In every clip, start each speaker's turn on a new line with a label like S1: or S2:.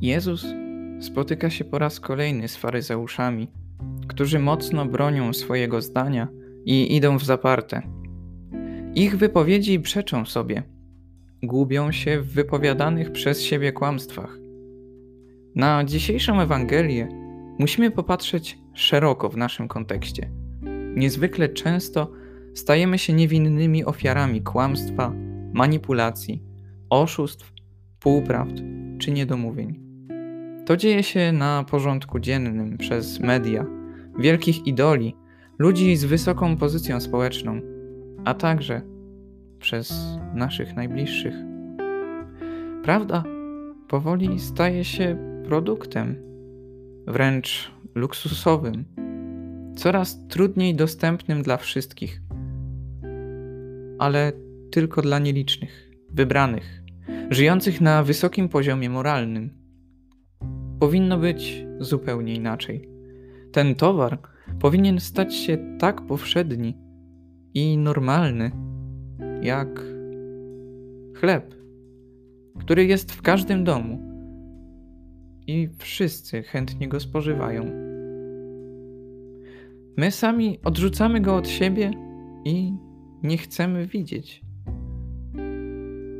S1: Jezus spotyka się po raz kolejny z faryzeuszami, którzy mocno bronią swojego zdania i idą w zaparte. Ich wypowiedzi przeczą sobie, gubią się w wypowiadanych przez siebie kłamstwach. Na dzisiejszą Ewangelię musimy popatrzeć szeroko w naszym kontekście. Niezwykle często stajemy się niewinnymi ofiarami kłamstwa, manipulacji, oszustw, półprawd czy niedomówień. To dzieje się na porządku dziennym przez media, wielkich idoli, ludzi z wysoką pozycją społeczną, a także przez naszych najbliższych. Prawda powoli staje się produktem, wręcz luksusowym, coraz trudniej dostępnym dla wszystkich, ale tylko dla nielicznych, wybranych, żyjących na wysokim poziomie moralnym. Powinno być zupełnie inaczej. Ten towar powinien stać się tak powszedni i normalny, jak chleb, który jest w każdym domu i wszyscy chętnie go spożywają. My sami odrzucamy go od siebie i nie chcemy widzieć.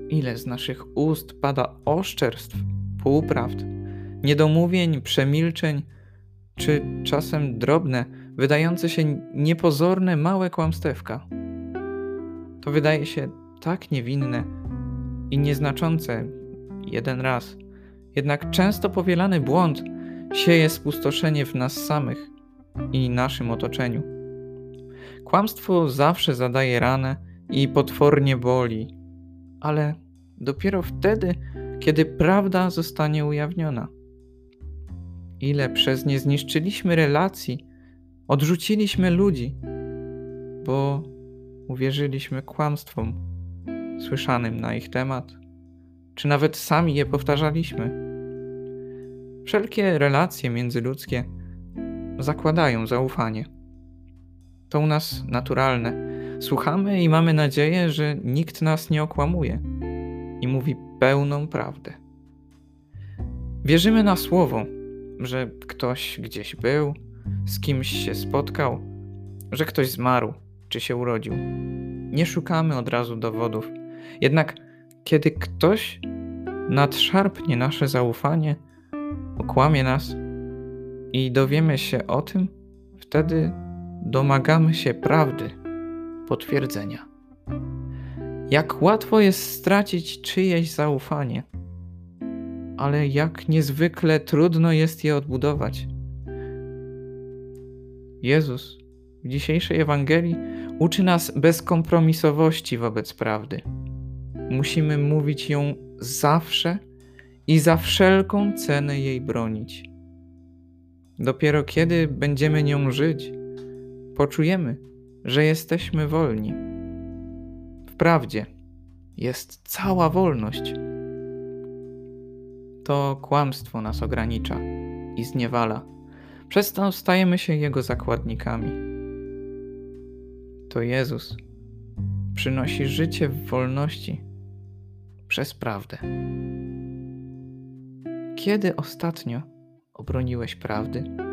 S1: Ile z naszych ust pada oszczerstw, półprawd, niedomówień, przemilczeń, czy czasem drobne, wydające się niepozorne małe kłamstewka. To wydaje się tak niewinne i nieznaczące jeden raz, jednak często powielany błąd sieje spustoszenie w nas samych i naszym otoczeniu. Kłamstwo zawsze zadaje ranę i potwornie boli, ale dopiero wtedy, kiedy prawda zostanie ujawniona. Ile przez nie zniszczyliśmy relacji, odrzuciliśmy ludzi, bo uwierzyliśmy kłamstwom słyszanym na ich temat, czy nawet sami je powtarzaliśmy. Wszelkie relacje międzyludzkie zakładają zaufanie. To u nas naturalne. Słuchamy i mamy nadzieję, że nikt nas nie okłamuje i mówi pełną prawdę. Wierzymy na słowo, że ktoś gdzieś był, z kimś się spotkał, że ktoś zmarł czy się urodził. Nie szukamy od razu dowodów. Jednak kiedy ktoś nadszarpnie nasze zaufanie, okłamie nas i dowiemy się o tym, wtedy domagamy się prawdy, potwierdzenia. Jak łatwo jest stracić czyjeś zaufanie, ale jak niezwykle trudno jest je odbudować. Jezus w dzisiejszej Ewangelii uczy nas bezkompromisowości wobec prawdy. Musimy mówić ją zawsze i za wszelką cenę jej bronić. Dopiero kiedy będziemy nią żyć, poczujemy, że jesteśmy wolni. Wprawdzie jest cała wolność. To kłamstwo nas ogranicza i zniewala. Przez to stajemy się jego zakładnikami. To Jezus przynosi życie w wolności przez prawdę. Kiedy ostatnio obroniłeś prawdy?